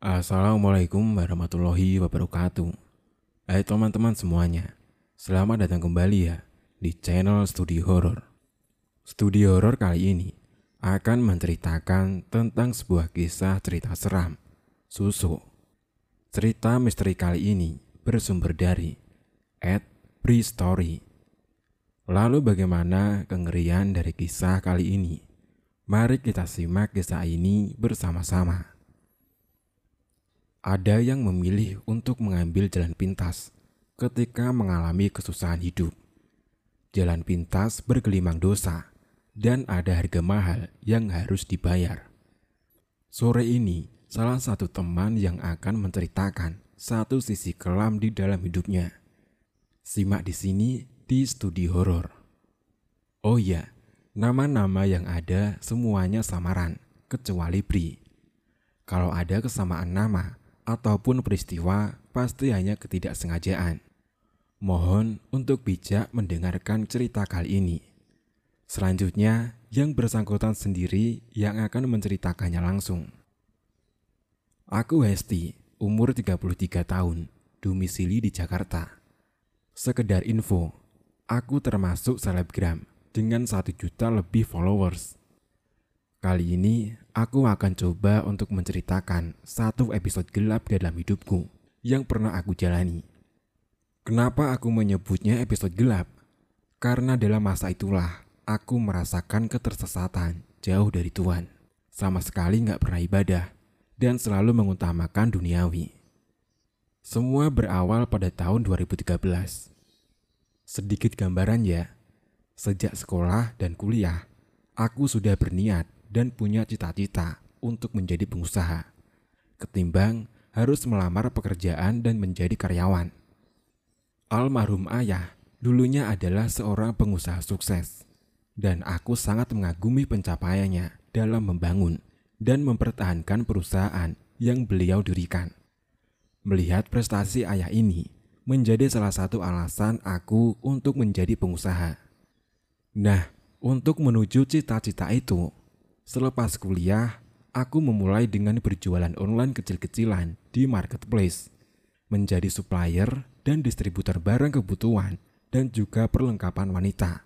Assalamualaikum warahmatullahi wabarakatuh. Hai teman-teman semuanya, selamat datang kembali ya di channel Studi Horor. Studi Horor kali ini akan menceritakan tentang sebuah kisah cerita seram, Susu. Cerita misteri kali ini bersumber dari Ed Story. Lalu bagaimana kengerian dari kisah kali ini? Mari kita simak kisah ini bersama-sama. Ada yang memilih untuk mengambil jalan pintas ketika mengalami kesusahan hidup. Jalan pintas bergelimang dosa dan ada harga mahal yang harus dibayar. Sore ini, salah satu teman yang akan menceritakan satu sisi kelam di dalam hidupnya. Simak di sini di studi horor. Oh iya, nama-nama yang ada semuanya samaran, kecuali Bri. Kalau ada kesamaan nama, ataupun peristiwa pasti hanya ketidaksengajaan. Mohon untuk bijak mendengarkan cerita kali ini. Selanjutnya, yang bersangkutan sendiri yang akan menceritakannya langsung. Aku Hesti, umur 33 tahun, domisili di Jakarta. Sekedar info, aku termasuk selebgram dengan satu juta lebih followers. Kali ini aku akan coba untuk menceritakan satu episode gelap dalam hidupku yang pernah aku jalani. Kenapa aku menyebutnya episode gelap? Karena dalam masa itulah aku merasakan ketersesatan jauh dari Tuhan. Sama sekali nggak pernah ibadah dan selalu mengutamakan duniawi. Semua berawal pada tahun 2013. Sedikit gambaran ya, sejak sekolah dan kuliah, aku sudah berniat dan punya cita-cita untuk menjadi pengusaha, ketimbang harus melamar pekerjaan dan menjadi karyawan. Almarhum ayah dulunya adalah seorang pengusaha sukses, dan aku sangat mengagumi pencapaiannya dalam membangun dan mempertahankan perusahaan yang beliau dirikan. Melihat prestasi ayah ini menjadi salah satu alasan aku untuk menjadi pengusaha. Nah, untuk menuju cita-cita itu, Selepas kuliah, aku memulai dengan berjualan online kecil-kecilan di marketplace, menjadi supplier dan distributor barang kebutuhan dan juga perlengkapan wanita,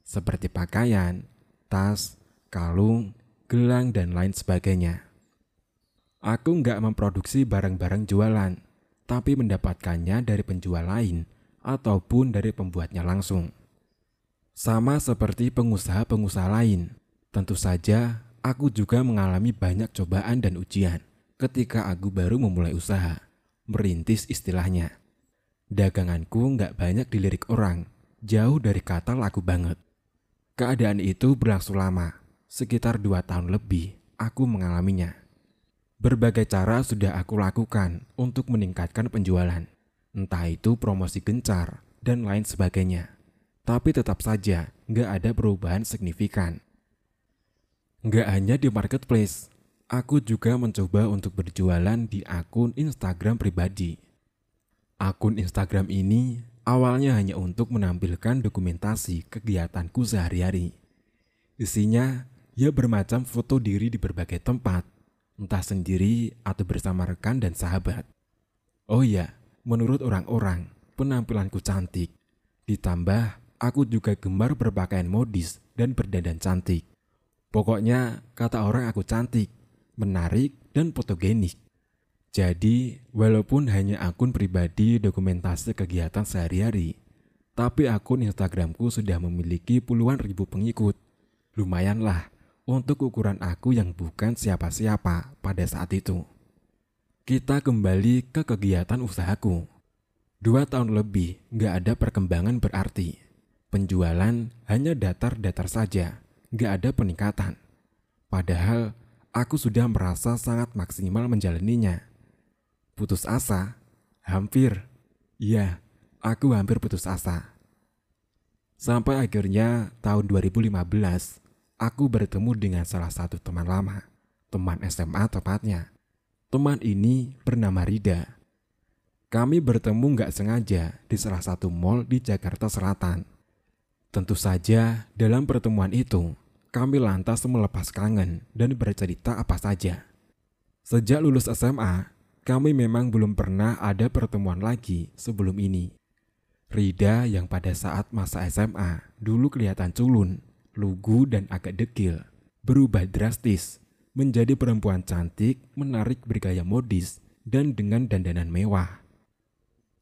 seperti pakaian, tas, kalung, gelang, dan lain sebagainya. Aku nggak memproduksi barang-barang jualan, tapi mendapatkannya dari penjual lain ataupun dari pembuatnya langsung. Sama seperti pengusaha-pengusaha lain, Tentu saja, aku juga mengalami banyak cobaan dan ujian ketika aku baru memulai usaha, merintis istilahnya. Daganganku nggak banyak dilirik orang, jauh dari kata laku banget. Keadaan itu berlangsung lama, sekitar dua tahun lebih aku mengalaminya. Berbagai cara sudah aku lakukan untuk meningkatkan penjualan, entah itu promosi gencar dan lain sebagainya. Tapi tetap saja nggak ada perubahan signifikan. Nggak hanya di marketplace, aku juga mencoba untuk berjualan di akun Instagram pribadi. Akun Instagram ini awalnya hanya untuk menampilkan dokumentasi kegiatanku sehari-hari. Isinya ya bermacam foto diri di berbagai tempat, entah sendiri atau bersama rekan dan sahabat. Oh ya, menurut orang-orang, penampilanku cantik. Ditambah, aku juga gemar berpakaian modis dan berdandan cantik. Pokoknya kata orang aku cantik, menarik, dan fotogenik. Jadi, walaupun hanya akun pribadi dokumentasi kegiatan sehari-hari, tapi akun Instagramku sudah memiliki puluhan ribu pengikut. Lumayanlah untuk ukuran aku yang bukan siapa-siapa pada saat itu. Kita kembali ke kegiatan usahaku. Dua tahun lebih gak ada perkembangan berarti. Penjualan hanya datar-datar saja gak ada peningkatan. Padahal aku sudah merasa sangat maksimal menjalaninya. Putus asa? Hampir. Iya, aku hampir putus asa. Sampai akhirnya tahun 2015, aku bertemu dengan salah satu teman lama, teman SMA tepatnya. Teman ini bernama Rida. Kami bertemu nggak sengaja di salah satu mall di Jakarta Selatan. Tentu saja dalam pertemuan itu, kami lantas melepas kangen dan bercerita apa saja. Sejak lulus SMA, kami memang belum pernah ada pertemuan lagi sebelum ini. Rida yang pada saat masa SMA dulu kelihatan culun, lugu dan agak dekil, berubah drastis menjadi perempuan cantik, menarik bergaya modis, dan dengan dandanan mewah.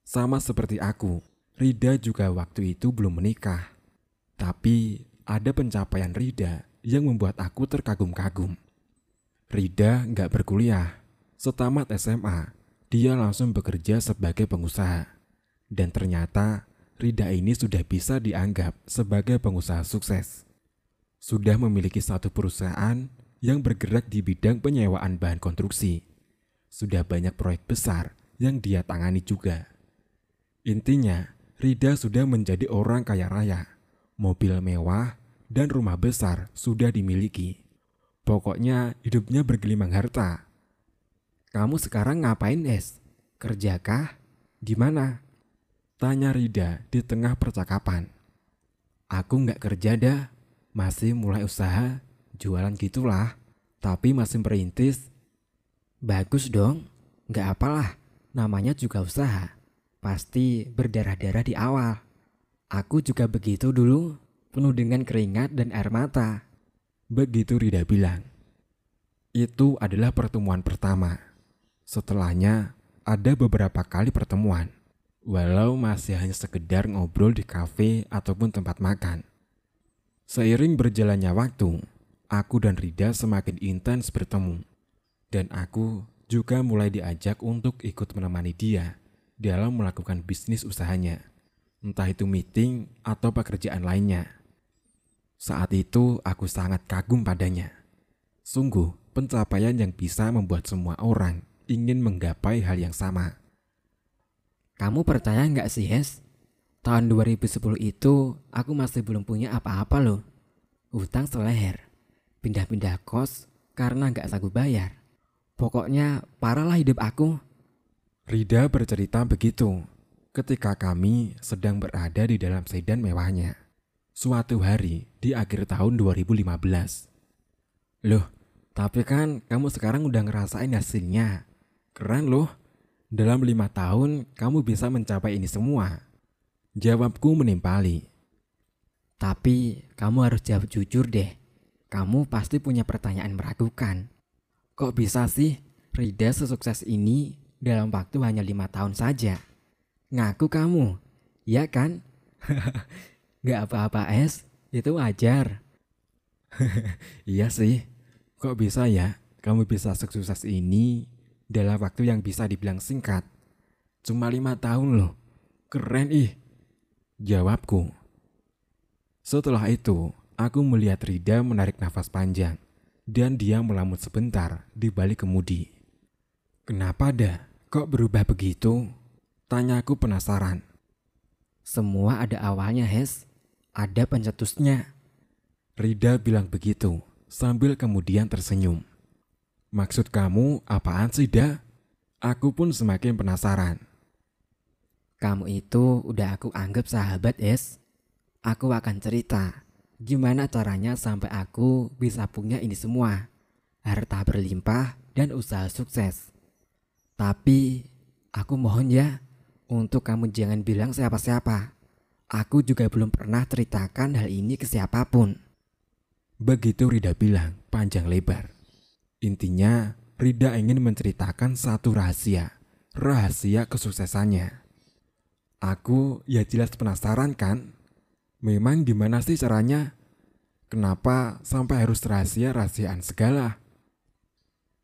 Sama seperti aku, Rida juga waktu itu belum menikah. Tapi ada pencapaian Rida yang membuat aku terkagum-kagum. Rida nggak berkuliah. Setamat SMA, dia langsung bekerja sebagai pengusaha. Dan ternyata Rida ini sudah bisa dianggap sebagai pengusaha sukses. Sudah memiliki satu perusahaan yang bergerak di bidang penyewaan bahan konstruksi. Sudah banyak proyek besar yang dia tangani juga. Intinya, Rida sudah menjadi orang kaya raya. Mobil mewah dan rumah besar sudah dimiliki. Pokoknya hidupnya bergelimang harta. Kamu sekarang ngapain, Es? Kerjakah? Gimana? Tanya Rida di tengah percakapan. Aku nggak kerja dah, masih mulai usaha, jualan gitulah. Tapi masih merintis. Bagus dong, nggak apalah, namanya juga usaha pasti berdarah-darah di awal. Aku juga begitu dulu, penuh dengan keringat dan air mata. Begitu Rida bilang. Itu adalah pertemuan pertama. Setelahnya, ada beberapa kali pertemuan. Walau masih hanya sekedar ngobrol di kafe ataupun tempat makan. Seiring berjalannya waktu, aku dan Rida semakin intens bertemu. Dan aku juga mulai diajak untuk ikut menemani dia dalam melakukan bisnis usahanya, entah itu meeting atau pekerjaan lainnya. Saat itu aku sangat kagum padanya. Sungguh pencapaian yang bisa membuat semua orang ingin menggapai hal yang sama. Kamu percaya nggak sih, Hes? Tahun 2010 itu aku masih belum punya apa-apa loh. Hutang seleher, pindah-pindah kos karena nggak sanggup bayar. Pokoknya parah lah hidup aku. Rida bercerita begitu ketika kami sedang berada di dalam sedan mewahnya. Suatu hari di akhir tahun 2015. Loh, tapi kan kamu sekarang udah ngerasain hasilnya. Keren loh. Dalam lima tahun kamu bisa mencapai ini semua. Jawabku menimpali. Tapi kamu harus jawab jujur deh. Kamu pasti punya pertanyaan meragukan. Kok bisa sih Rida sesukses ini dalam waktu hanya lima tahun saja. Ngaku kamu, ya kan? Gak apa-apa es, itu wajar. iya sih, kok bisa ya kamu bisa sukses ini dalam waktu yang bisa dibilang singkat. Cuma lima tahun loh, keren ih. Jawabku. Setelah itu, aku melihat Rida menarik nafas panjang dan dia melamut sebentar di balik kemudi. Kenapa dah? Kok berubah begitu? Tanyaku penasaran. Semua ada awalnya, Hes. Ada pencetusnya. Rida bilang begitu, sambil kemudian tersenyum. Maksud kamu apaan sih, Da? Aku pun semakin penasaran. Kamu itu udah aku anggap sahabat, Es. Aku akan cerita gimana caranya sampai aku bisa punya ini semua. Harta berlimpah dan usaha sukses. Tapi aku mohon ya untuk kamu jangan bilang siapa-siapa. Aku juga belum pernah ceritakan hal ini ke siapa pun. Begitu Rida bilang panjang lebar. Intinya Rida ingin menceritakan satu rahasia. Rahasia kesuksesannya. Aku ya jelas penasaran kan? Memang gimana sih caranya? Kenapa sampai harus rahasia-rahasiaan segala?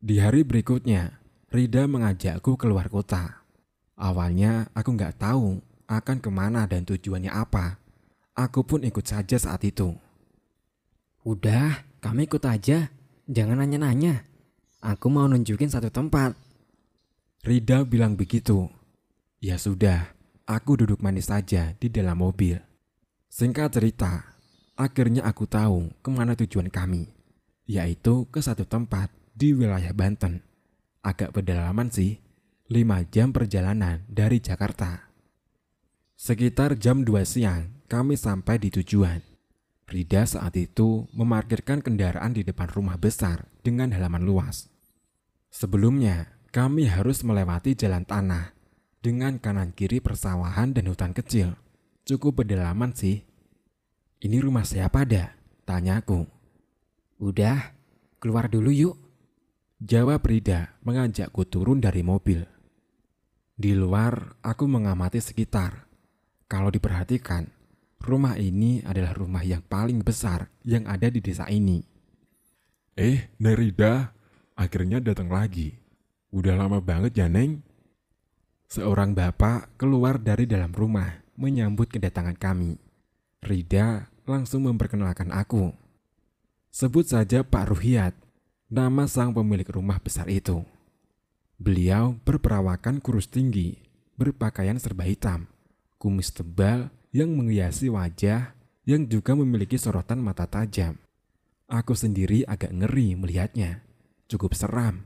Di hari berikutnya, Rida mengajakku keluar kota. Awalnya aku nggak tahu akan ke mana dan tujuannya apa. Aku pun ikut saja saat itu. Udah, kami ikut aja. Jangan nanya-nanya. Aku mau nunjukin satu tempat. Rida bilang begitu. Ya sudah, aku duduk manis saja di dalam mobil. Singkat cerita, akhirnya aku tahu ke mana tujuan kami, yaitu ke satu tempat di wilayah Banten. Agak pedalaman sih, 5 jam perjalanan dari Jakarta. Sekitar jam 2 siang, kami sampai di tujuan. Rida saat itu memarkirkan kendaraan di depan rumah besar dengan halaman luas. Sebelumnya, kami harus melewati jalan tanah dengan kanan kiri persawahan dan hutan kecil. Cukup berdalaman sih. Ini rumah siapa dah? Tanyaku. Udah, keluar dulu yuk. Jawab Rida mengajakku turun dari mobil. Di luar, aku mengamati sekitar. Kalau diperhatikan, rumah ini adalah rumah yang paling besar yang ada di desa ini. Eh, Nerida, akhirnya datang lagi. Udah lama banget ya, Neng? Seorang bapak keluar dari dalam rumah menyambut kedatangan kami. Rida langsung memperkenalkan aku. Sebut saja Pak Ruhiat, nama sang pemilik rumah besar itu. Beliau berperawakan kurus tinggi, berpakaian serba hitam, kumis tebal yang menghiasi wajah yang juga memiliki sorotan mata tajam. Aku sendiri agak ngeri melihatnya, cukup seram.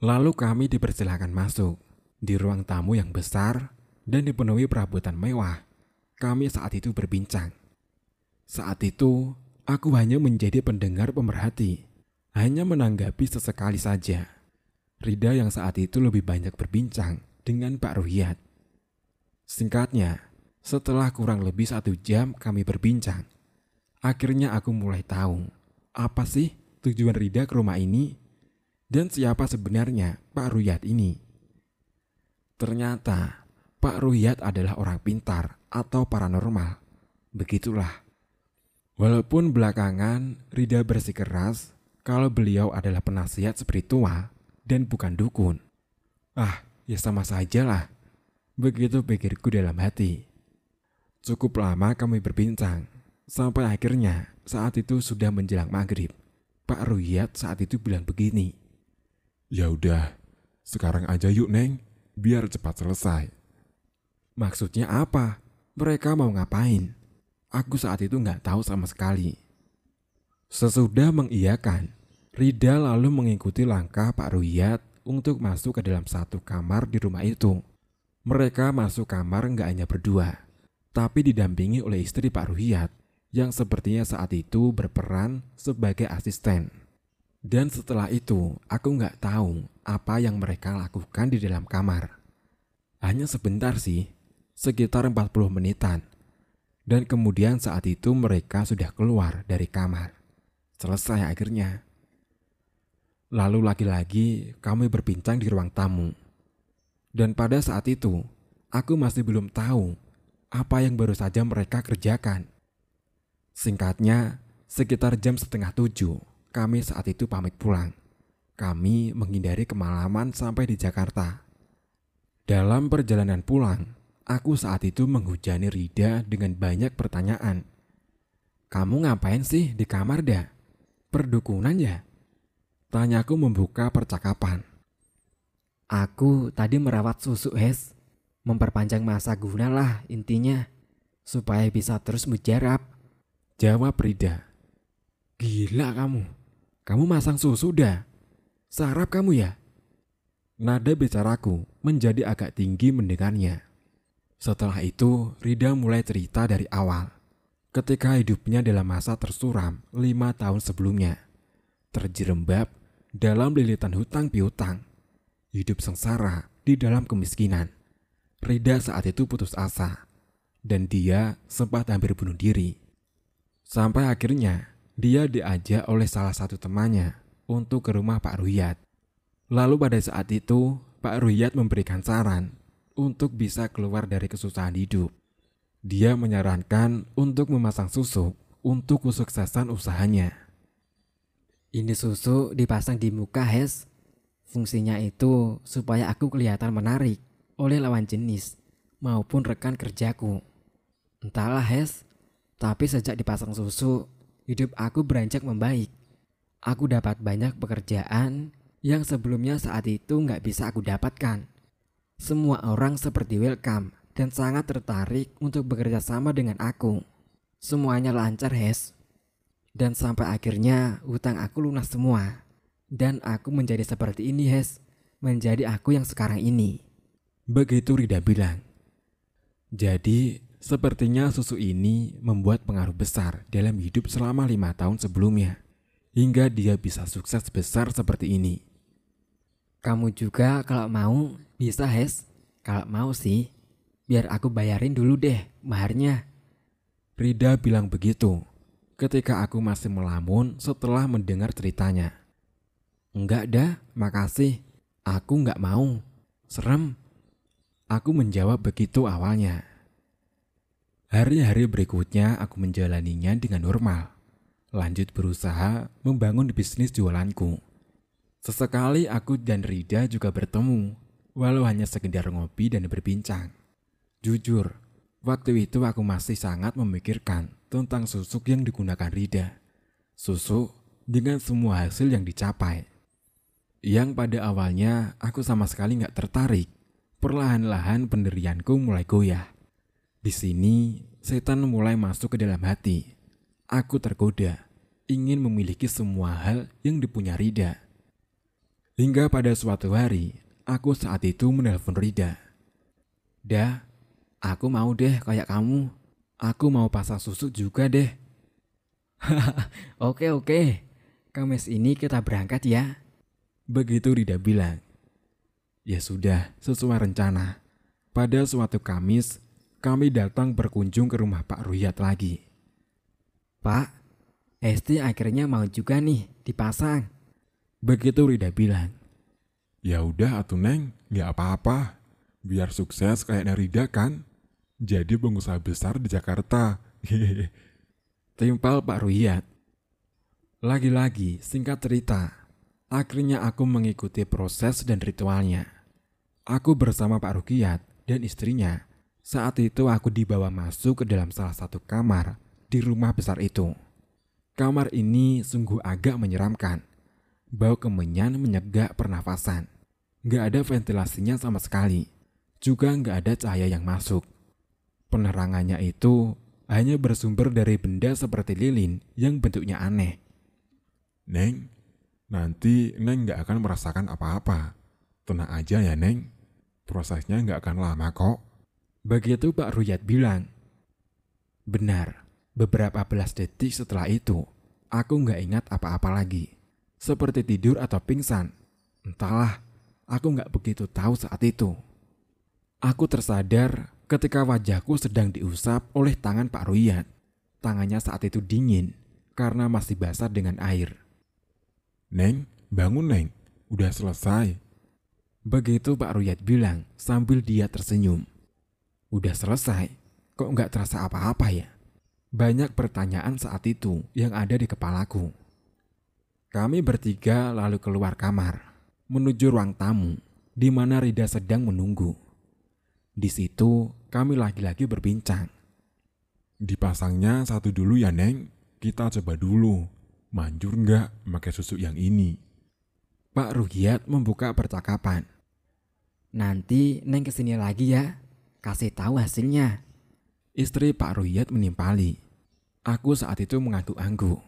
Lalu kami dipersilakan masuk di ruang tamu yang besar dan dipenuhi perabotan mewah kami saat itu berbincang. Saat itu, aku hanya menjadi pendengar pemerhati, hanya menanggapi sesekali saja. Rida yang saat itu lebih banyak berbincang dengan Pak Ruhiat. Singkatnya, setelah kurang lebih satu jam kami berbincang, akhirnya aku mulai tahu apa sih tujuan Rida ke rumah ini dan siapa sebenarnya Pak Ruhiat ini. Ternyata Pak Ruhiat adalah orang pintar atau paranormal. Begitulah. Walaupun belakangan Rida bersikeras kalau beliau adalah penasihat spiritual dan bukan dukun. Ah, ya sama saja lah. Begitu pikirku dalam hati. Cukup lama kami berbincang, sampai akhirnya saat itu sudah menjelang maghrib. Pak Ruyat saat itu bilang begini. Ya udah, sekarang aja yuk Neng, biar cepat selesai. Maksudnya apa? Mereka mau ngapain? Aku saat itu nggak tahu sama sekali. Sesudah mengiyakan, Rida lalu mengikuti langkah Pak Ruyat untuk masuk ke dalam satu kamar di rumah itu. Mereka masuk kamar nggak hanya berdua, tapi didampingi oleh istri Pak Ruyat yang sepertinya saat itu berperan sebagai asisten. Dan setelah itu, aku nggak tahu apa yang mereka lakukan di dalam kamar. Hanya sebentar sih, sekitar 40 menitan. Dan kemudian saat itu mereka sudah keluar dari kamar. Selesai akhirnya. Lalu lagi-lagi kami berbincang di ruang tamu. Dan pada saat itu, aku masih belum tahu apa yang baru saja mereka kerjakan. Singkatnya, sekitar jam setengah tujuh, kami saat itu pamit pulang. Kami menghindari kemalaman sampai di Jakarta. Dalam perjalanan pulang, Aku saat itu menghujani Rida dengan banyak pertanyaan. Kamu ngapain sih di kamar dah? Perdukunan ya? Tanyaku membuka percakapan. Aku tadi merawat susu Hes. Memperpanjang masa guna lah intinya. Supaya bisa terus mujarab. Jawab Rida. Gila kamu. Kamu masang susu dah. Sarap kamu ya? Nada bicaraku menjadi agak tinggi mendengarnya. Setelah itu, Rida mulai cerita dari awal. Ketika hidupnya dalam masa tersuram lima tahun sebelumnya. Terjerembab dalam lilitan hutang piutang. Hidup sengsara di dalam kemiskinan. Rida saat itu putus asa. Dan dia sempat hampir bunuh diri. Sampai akhirnya, dia diajak oleh salah satu temannya untuk ke rumah Pak Ruyat. Lalu pada saat itu, Pak Ruyat memberikan saran untuk bisa keluar dari kesusahan hidup. Dia menyarankan untuk memasang susu untuk kesuksesan usahanya. Ini susu dipasang di muka Hes. Fungsinya itu supaya aku kelihatan menarik oleh lawan jenis maupun rekan kerjaku. Entahlah Hes, tapi sejak dipasang susu, hidup aku beranjak membaik. Aku dapat banyak pekerjaan yang sebelumnya saat itu nggak bisa aku dapatkan. Semua orang seperti welcome dan sangat tertarik untuk bekerja sama dengan aku. Semuanya lancar, Hes. Dan sampai akhirnya hutang aku lunas semua. Dan aku menjadi seperti ini, Hes. Menjadi aku yang sekarang ini. Begitu Rida bilang. Jadi, sepertinya susu ini membuat pengaruh besar dalam hidup selama lima tahun sebelumnya. Hingga dia bisa sukses besar seperti ini. Kamu juga kalau mau bisa Hes. Kalau mau sih, biar aku bayarin dulu deh maharnya. Rida bilang begitu ketika aku masih melamun setelah mendengar ceritanya. Enggak dah, makasih. Aku enggak mau. Serem. Aku menjawab begitu awalnya. Hari-hari berikutnya aku menjalaninya dengan normal. Lanjut berusaha membangun bisnis jualanku. Sesekali aku dan Rida juga bertemu, walau hanya sekedar ngopi dan berbincang. Jujur, waktu itu aku masih sangat memikirkan tentang susuk yang digunakan Rida. Susuk dengan semua hasil yang dicapai. Yang pada awalnya aku sama sekali nggak tertarik. Perlahan-lahan pendirianku mulai goyah. Di sini, setan mulai masuk ke dalam hati. Aku tergoda, ingin memiliki semua hal yang dipunya Rida. Hingga pada suatu hari, aku saat itu menelpon Rida. Dah, aku mau deh kayak kamu. Aku mau pasang susu juga deh. oke oke, Kamis ini kita berangkat ya. Begitu Rida bilang. Ya sudah, sesuai rencana. Pada suatu Kamis, kami datang berkunjung ke rumah Pak Ruyat lagi. Pak, Esti akhirnya mau juga nih dipasang. Begitu Rida bilang. Ya udah atuh Neng, nggak apa-apa. Biar sukses kayak Rida kan. Jadi pengusaha besar di Jakarta. Timpal Pak Ruyat. Lagi-lagi singkat cerita, akhirnya aku mengikuti proses dan ritualnya. Aku bersama Pak Rukiat dan istrinya saat itu aku dibawa masuk ke dalam salah satu kamar di rumah besar itu. Kamar ini sungguh agak menyeramkan. Bau kemenyan menyegak pernafasan. Gak ada ventilasinya sama sekali. Juga gak ada cahaya yang masuk. Penerangannya itu hanya bersumber dari benda seperti lilin yang bentuknya aneh. Neng, nanti Neng gak akan merasakan apa-apa. Tenang aja ya Neng, prosesnya gak akan lama kok. Begitu Pak Ruyat bilang. Benar, beberapa belas detik setelah itu, aku nggak ingat apa-apa lagi. Seperti tidur atau pingsan. Entahlah, aku nggak begitu tahu saat itu. Aku tersadar ketika wajahku sedang diusap oleh tangan Pak Ruyat. Tangannya saat itu dingin karena masih basah dengan air. Neng, bangun Neng, udah selesai. Begitu Pak Ruyat bilang sambil dia tersenyum. Udah selesai, kok nggak terasa apa-apa ya? Banyak pertanyaan saat itu yang ada di kepalaku. Kami bertiga lalu keluar kamar, menuju ruang tamu, di mana Rida sedang menunggu. Di situ kami lagi-lagi berbincang. Dipasangnya satu dulu ya Neng, kita coba dulu. Manjur nggak pakai susu yang ini? Pak Ruhiat membuka percakapan. Nanti Neng ke sini lagi ya, kasih tahu hasilnya. Istri Pak Ruyat menimpali. Aku saat itu mengangguk-angguk.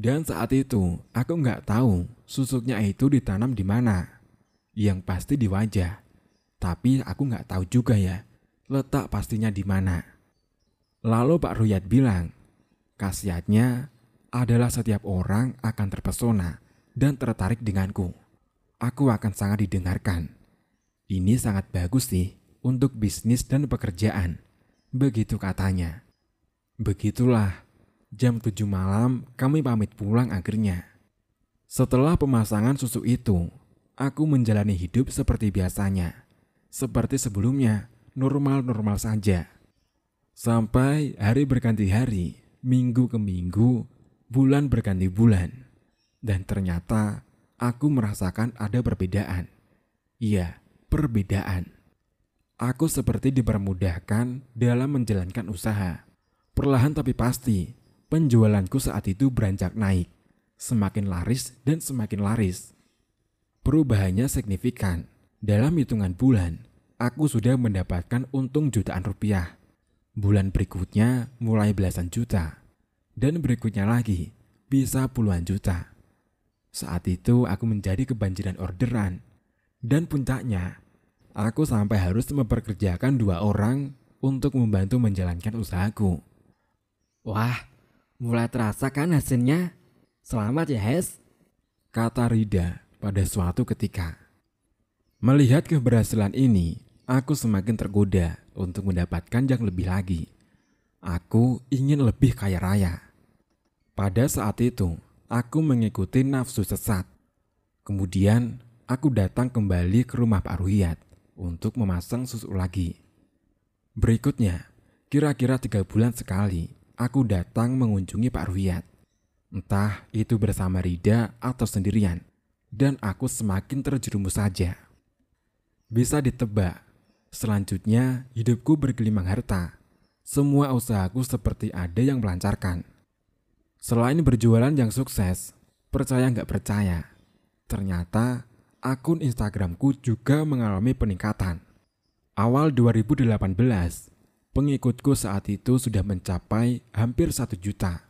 Dan saat itu aku nggak tahu susuknya itu ditanam di mana. Yang pasti di wajah. Tapi aku nggak tahu juga ya letak pastinya di mana. Lalu Pak Ruyat bilang, khasiatnya adalah setiap orang akan terpesona dan tertarik denganku. Aku akan sangat didengarkan. Ini sangat bagus sih untuk bisnis dan pekerjaan. Begitu katanya. Begitulah, jam 7 malam kami pamit pulang akhirnya. Setelah pemasangan susu itu, aku menjalani hidup seperti biasanya. Seperti sebelumnya, normal-normal saja. Sampai hari berganti hari, minggu ke minggu, bulan berganti bulan. Dan ternyata aku merasakan ada perbedaan. Iya, perbedaan. Aku seperti dipermudahkan dalam menjalankan usaha. Perlahan tapi pasti, penjualanku saat itu beranjak naik. Semakin laris dan semakin laris. Perubahannya signifikan. Dalam hitungan bulan, aku sudah mendapatkan untung jutaan rupiah. Bulan berikutnya mulai belasan juta. Dan berikutnya lagi, bisa puluhan juta. Saat itu aku menjadi kebanjiran orderan. Dan puncaknya, aku sampai harus memperkerjakan dua orang untuk membantu menjalankan usahaku. Wah, mulai terasa kan hasilnya? Selamat ya, Hes. Kata Rida pada suatu ketika. Melihat keberhasilan ini, aku semakin tergoda untuk mendapatkan yang lebih lagi. Aku ingin lebih kaya raya. Pada saat itu, aku mengikuti nafsu sesat. Kemudian, aku datang kembali ke rumah Pak Ruhiyat untuk memasang susu lagi. Berikutnya, kira-kira tiga bulan sekali, aku datang mengunjungi Pak Ruhiyat. Entah itu bersama Rida atau sendirian, dan aku semakin terjerumus saja. Bisa ditebak, selanjutnya hidupku bergelimang harta. Semua usahaku seperti ada yang melancarkan. Selain berjualan yang sukses, percaya nggak percaya, ternyata akun Instagramku juga mengalami peningkatan. Awal 2018, pengikutku saat itu sudah mencapai hampir satu juta.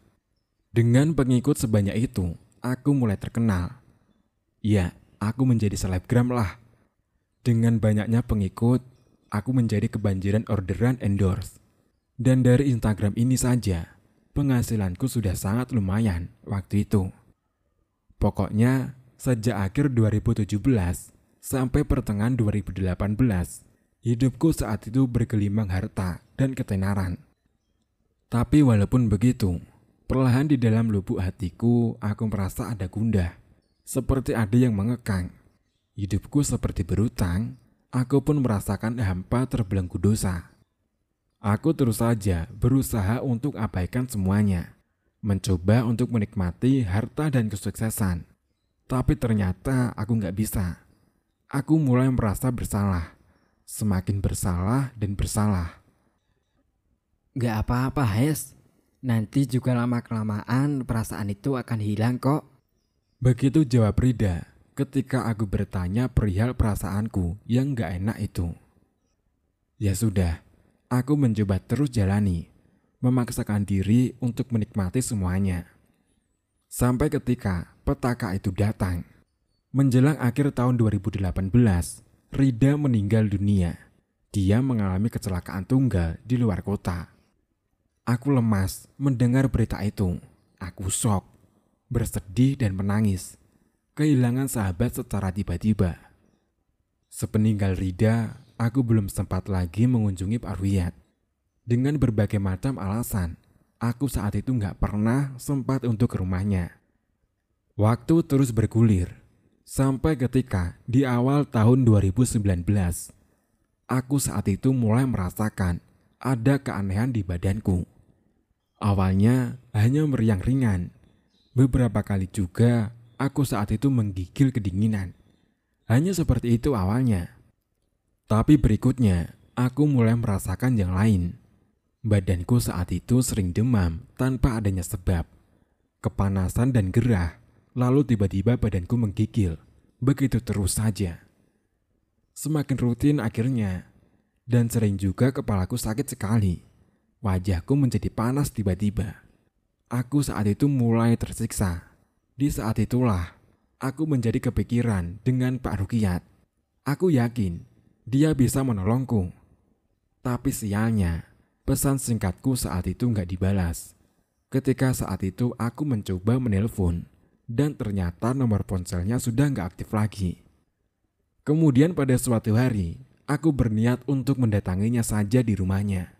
Dengan pengikut sebanyak itu, aku mulai terkenal. Ya, aku menjadi selebgram lah. Dengan banyaknya pengikut, aku menjadi kebanjiran orderan endorse. Dan dari Instagram ini saja, penghasilanku sudah sangat lumayan waktu itu. Pokoknya, sejak akhir 2017 sampai pertengahan 2018, hidupku saat itu bergelimang harta dan ketenaran. Tapi walaupun begitu, perlahan di dalam lubuk hatiku aku merasa ada gundah, seperti ada yang mengekang. Hidupku seperti berutang, aku pun merasakan hampa terbelenggu dosa. Aku terus saja berusaha untuk abaikan semuanya, mencoba untuk menikmati harta dan kesuksesan. Tapi ternyata aku nggak bisa. Aku mulai merasa bersalah, semakin bersalah dan bersalah. Gak apa-apa, Hes. Nanti juga lama-kelamaan perasaan itu akan hilang kok. Begitu jawab Rida ketika aku bertanya perihal perasaanku yang gak enak itu. Ya sudah, aku mencoba terus jalani, memaksakan diri untuk menikmati semuanya. Sampai ketika petaka itu datang. Menjelang akhir tahun 2018, Rida meninggal dunia. Dia mengalami kecelakaan tunggal di luar kota. Aku lemas mendengar berita itu. Aku shock, bersedih dan menangis kehilangan sahabat secara tiba-tiba. Sepeninggal Rida, aku belum sempat lagi mengunjungi Pak. Dengan berbagai macam alasan, aku saat itu nggak pernah sempat untuk ke rumahnya. Waktu terus bergulir, sampai ketika di awal tahun 2019, aku saat itu mulai merasakan ada keanehan di badanku. Awalnya hanya meriang ringan, beberapa kali juga aku saat itu menggigil kedinginan. Hanya seperti itu awalnya. Tapi berikutnya, aku mulai merasakan yang lain. Badanku saat itu sering demam tanpa adanya sebab. Kepanasan dan gerah, lalu tiba-tiba badanku menggigil. Begitu terus saja. Semakin rutin akhirnya, dan sering juga kepalaku sakit sekali. Wajahku menjadi panas tiba-tiba. Aku saat itu mulai tersiksa di saat itulah aku menjadi kepikiran dengan Pak Rukiat. Aku yakin dia bisa menolongku. Tapi sialnya, pesan singkatku saat itu nggak dibalas. Ketika saat itu aku mencoba menelpon dan ternyata nomor ponselnya sudah nggak aktif lagi. Kemudian pada suatu hari, aku berniat untuk mendatanginya saja di rumahnya.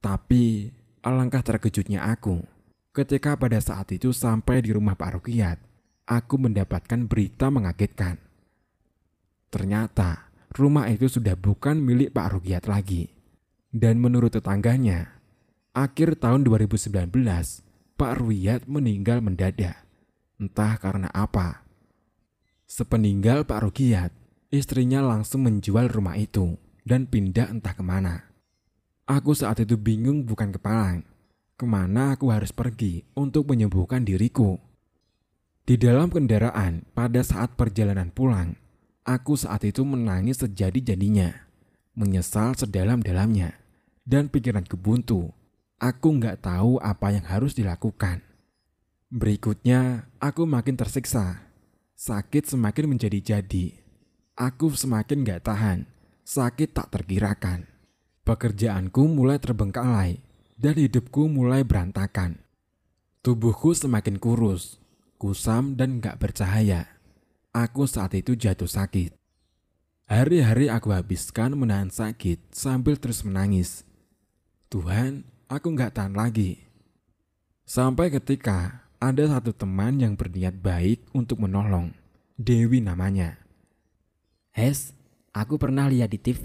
Tapi alangkah terkejutnya aku Ketika pada saat itu sampai di rumah Pak Rukiat, aku mendapatkan berita mengagetkan. Ternyata rumah itu sudah bukan milik Pak Rukiat lagi. Dan menurut tetangganya, akhir tahun 2019, Pak Rukiat meninggal mendadak. Entah karena apa. Sepeninggal Pak Rukiat, istrinya langsung menjual rumah itu dan pindah entah ke mana. Aku saat itu bingung bukan kepalang ke mana aku harus pergi untuk menyembuhkan diriku. Di dalam kendaraan pada saat perjalanan pulang, aku saat itu menangis sejadi-jadinya, menyesal sedalam-dalamnya, dan pikiranku buntu. Aku nggak tahu apa yang harus dilakukan. Berikutnya, aku makin tersiksa. Sakit semakin menjadi-jadi. Aku semakin gak tahan. Sakit tak terkirakan. Pekerjaanku mulai terbengkalai dan hidupku mulai berantakan. Tubuhku semakin kurus, kusam dan gak bercahaya. Aku saat itu jatuh sakit. Hari-hari aku habiskan menahan sakit sambil terus menangis. Tuhan, aku nggak tahan lagi. Sampai ketika ada satu teman yang berniat baik untuk menolong. Dewi namanya. Hes, aku pernah lihat di TV.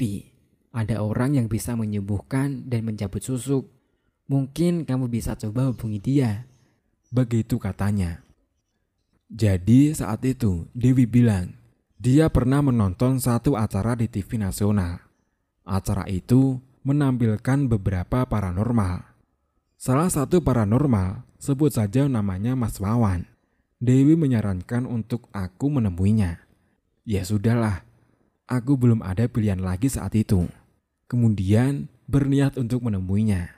Ada orang yang bisa menyembuhkan dan mencabut susuk. Mungkin kamu bisa coba hubungi dia. Begitu katanya. Jadi saat itu Dewi bilang, dia pernah menonton satu acara di TV nasional. Acara itu menampilkan beberapa paranormal. Salah satu paranormal, sebut saja namanya Mas Wawan. Dewi menyarankan untuk aku menemuinya. Ya sudahlah, aku belum ada pilihan lagi saat itu. Kemudian berniat untuk menemuinya.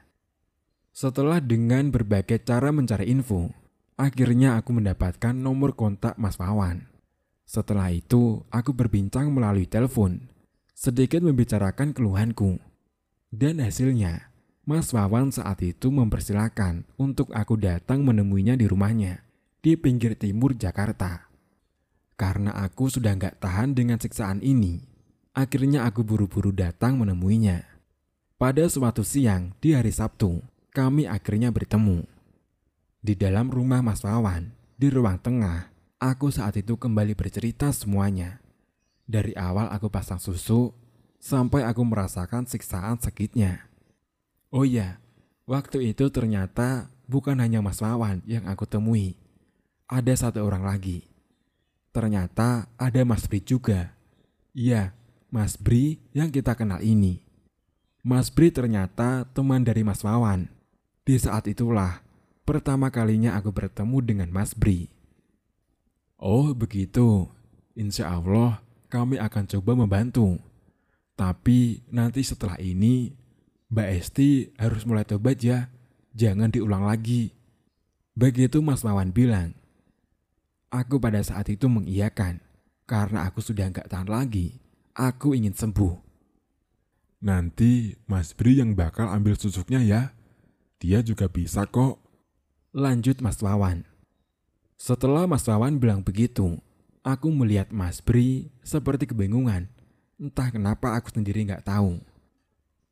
Setelah dengan berbagai cara mencari info, akhirnya aku mendapatkan nomor kontak Mas Wawan. Setelah itu, aku berbincang melalui telepon, sedikit membicarakan keluhanku. Dan hasilnya, Mas Wawan saat itu mempersilahkan untuk aku datang menemuinya di rumahnya, di pinggir timur Jakarta. Karena aku sudah nggak tahan dengan siksaan ini, akhirnya aku buru-buru datang menemuinya. Pada suatu siang di hari Sabtu, kami akhirnya bertemu. Di dalam rumah Mas Wawan, di ruang tengah, Aku saat itu kembali bercerita semuanya. Dari awal aku pasang susu, sampai aku merasakan siksaan sakitnya. Oh iya, waktu itu ternyata bukan hanya Mas Wawan yang aku temui. Ada satu orang lagi. Ternyata ada Mas Bri juga. Iya, Mas Bri yang kita kenal ini. Mas Bri ternyata teman dari Mas Wawan. Di saat itulah pertama kalinya aku bertemu dengan Mas Bri. Oh begitu, insya Allah kami akan coba membantu. Tapi nanti setelah ini, Mbak Esti harus mulai tobat ya, jangan diulang lagi. Begitu Mas Mawan bilang. Aku pada saat itu mengiyakan, karena aku sudah nggak tahan lagi. Aku ingin sembuh. Nanti Mas Bri yang bakal ambil susuknya ya. Dia juga bisa kok. Lanjut Mas Wawan. Setelah Mas Wawan bilang begitu, aku melihat Mas Bri seperti kebingungan. Entah kenapa aku sendiri nggak tahu.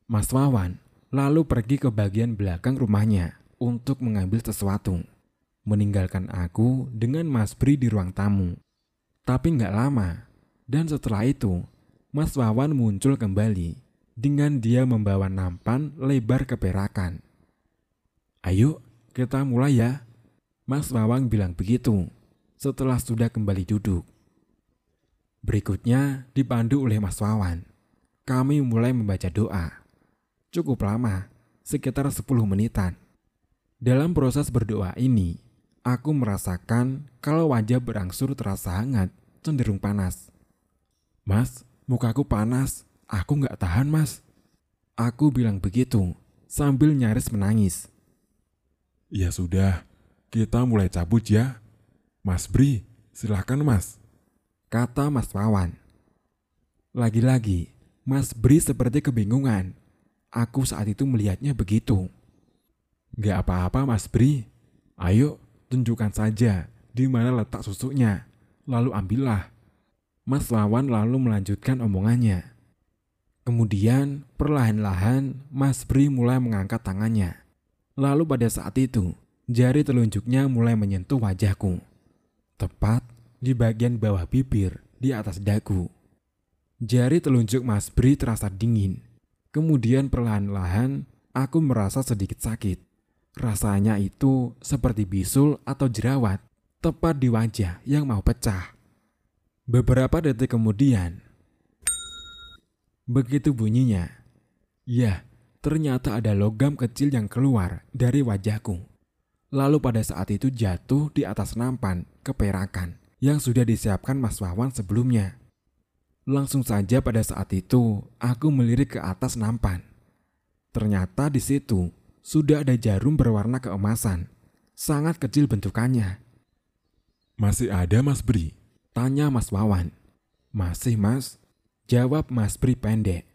Mas Wawan lalu pergi ke bagian belakang rumahnya untuk mengambil sesuatu. Meninggalkan aku dengan Mas Bri di ruang tamu. Tapi nggak lama, dan setelah itu, Mas Wawan muncul kembali dengan dia membawa nampan lebar keperakan. Ayo, kita mulai ya, Mas Wawang bilang begitu setelah sudah kembali duduk. Berikutnya dipandu oleh Mas Wawan. Kami mulai membaca doa. Cukup lama, sekitar 10 menitan. Dalam proses berdoa ini, aku merasakan kalau wajah berangsur terasa hangat, cenderung panas. Mas, mukaku panas, aku nggak tahan mas. Aku bilang begitu, sambil nyaris menangis. Ya sudah, kita mulai cabut ya. Mas Bri, silahkan mas. Kata Mas Wawan. Lagi-lagi, Mas Bri seperti kebingungan. Aku saat itu melihatnya begitu. Gak apa-apa Mas Bri. Ayo, tunjukkan saja di mana letak susunya. Lalu ambillah. Mas Wawan lalu melanjutkan omongannya. Kemudian, perlahan-lahan Mas Bri mulai mengangkat tangannya. Lalu pada saat itu, Jari telunjuknya mulai menyentuh wajahku. Tepat di bagian bawah bibir di atas dagu. Jari telunjuk Mas Bri terasa dingin. Kemudian perlahan-lahan aku merasa sedikit sakit. Rasanya itu seperti bisul atau jerawat tepat di wajah yang mau pecah. Beberapa detik kemudian, begitu bunyinya. Ya, ternyata ada logam kecil yang keluar dari wajahku lalu pada saat itu jatuh di atas nampan keperakan yang sudah disiapkan Mas Wawan sebelumnya. Langsung saja pada saat itu aku melirik ke atas nampan. Ternyata di situ sudah ada jarum berwarna keemasan, sangat kecil bentukannya. Masih ada Mas Bri? Tanya Mas Wawan. Masih Mas, jawab Mas Bri pendek.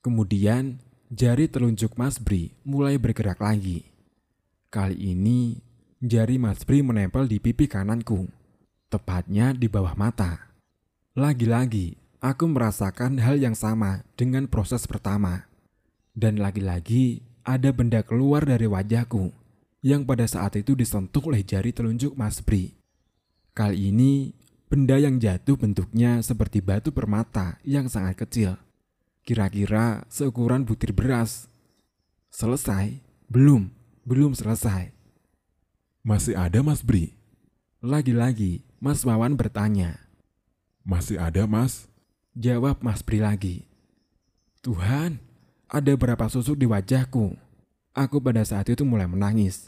Kemudian jari telunjuk Mas Bri mulai bergerak lagi. Kali ini, jari Mas Bri menempel di pipi kananku. tepatnya di bawah mata. Lagi-lagi, aku merasakan hal yang sama dengan proses pertama. Dan lagi-lagi, ada benda keluar dari wajahku yang pada saat itu disentuh oleh jari telunjuk Mas Bri. Kali ini, benda yang jatuh bentuknya seperti batu permata yang sangat kecil. Kira-kira seukuran butir beras. Selesai? Belum, belum selesai. Masih ada Mas Bri? Lagi-lagi, Mas Wawan bertanya. Masih ada Mas? Jawab Mas Bri lagi. Tuhan, ada berapa susuk di wajahku? Aku pada saat itu mulai menangis.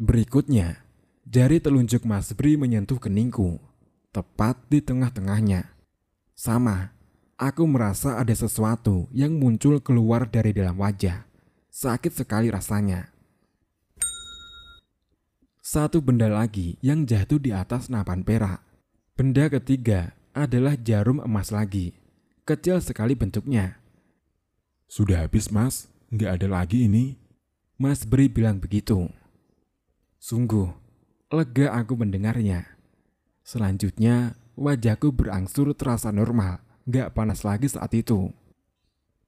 Berikutnya, jari telunjuk Mas Bri menyentuh keningku, tepat di tengah-tengahnya. Sama, aku merasa ada sesuatu yang muncul keluar dari dalam wajah. Sakit sekali rasanya. Satu benda lagi yang jatuh di atas napan perak. Benda ketiga adalah jarum emas lagi. Kecil sekali bentuknya. Sudah habis Mas, nggak ada lagi ini. Mas Bri bilang begitu. Sungguh, lega aku mendengarnya. Selanjutnya, wajahku berangsur terasa normal, nggak panas lagi saat itu.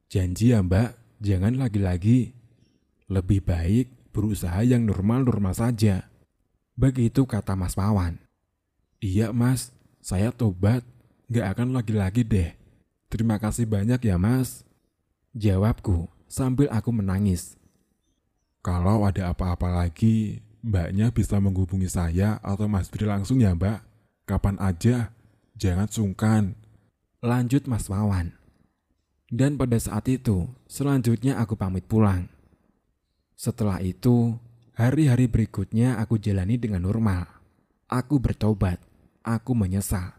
Janji ya mbak, jangan lagi-lagi. Lebih baik berusaha yang normal-normal saja. Begitu kata Mas Wawan. Iya mas, saya tobat, nggak akan lagi-lagi deh. Terima kasih banyak ya mas. Jawabku sambil aku menangis. Kalau ada apa-apa lagi, mbaknya bisa menghubungi saya atau Mas Bri langsung ya mbak. Kapan aja, jangan sungkan. Lanjut Mas Wawan. Dan pada saat itu, selanjutnya aku pamit pulang. Setelah itu, hari-hari berikutnya aku jalani dengan normal. Aku bertobat, aku menyesal.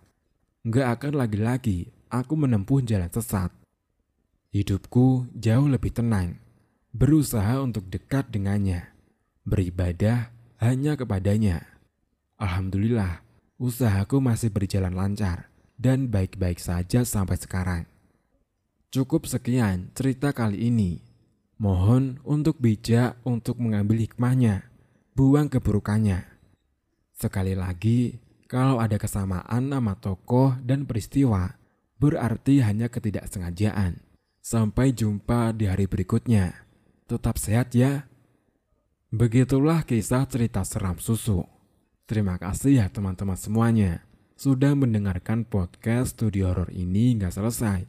Nggak akan lagi-lagi aku menempuh jalan sesat. Hidupku jauh lebih tenang, berusaha untuk dekat dengannya, beribadah hanya kepadanya. Alhamdulillah, usahaku masih berjalan lancar dan baik-baik saja sampai sekarang. Cukup sekian cerita kali ini. Mohon untuk bijak untuk mengambil hikmahnya, buang keburukannya. Sekali lagi, kalau ada kesamaan nama tokoh dan peristiwa, berarti hanya ketidaksengajaan. Sampai jumpa di hari berikutnya. Tetap sehat ya. Begitulah kisah cerita seram susu. Terima kasih ya teman-teman semuanya sudah mendengarkan podcast studio horor ini nggak selesai.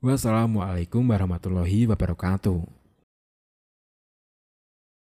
Wassalamualaikum warahmatullahi wabarakatuh.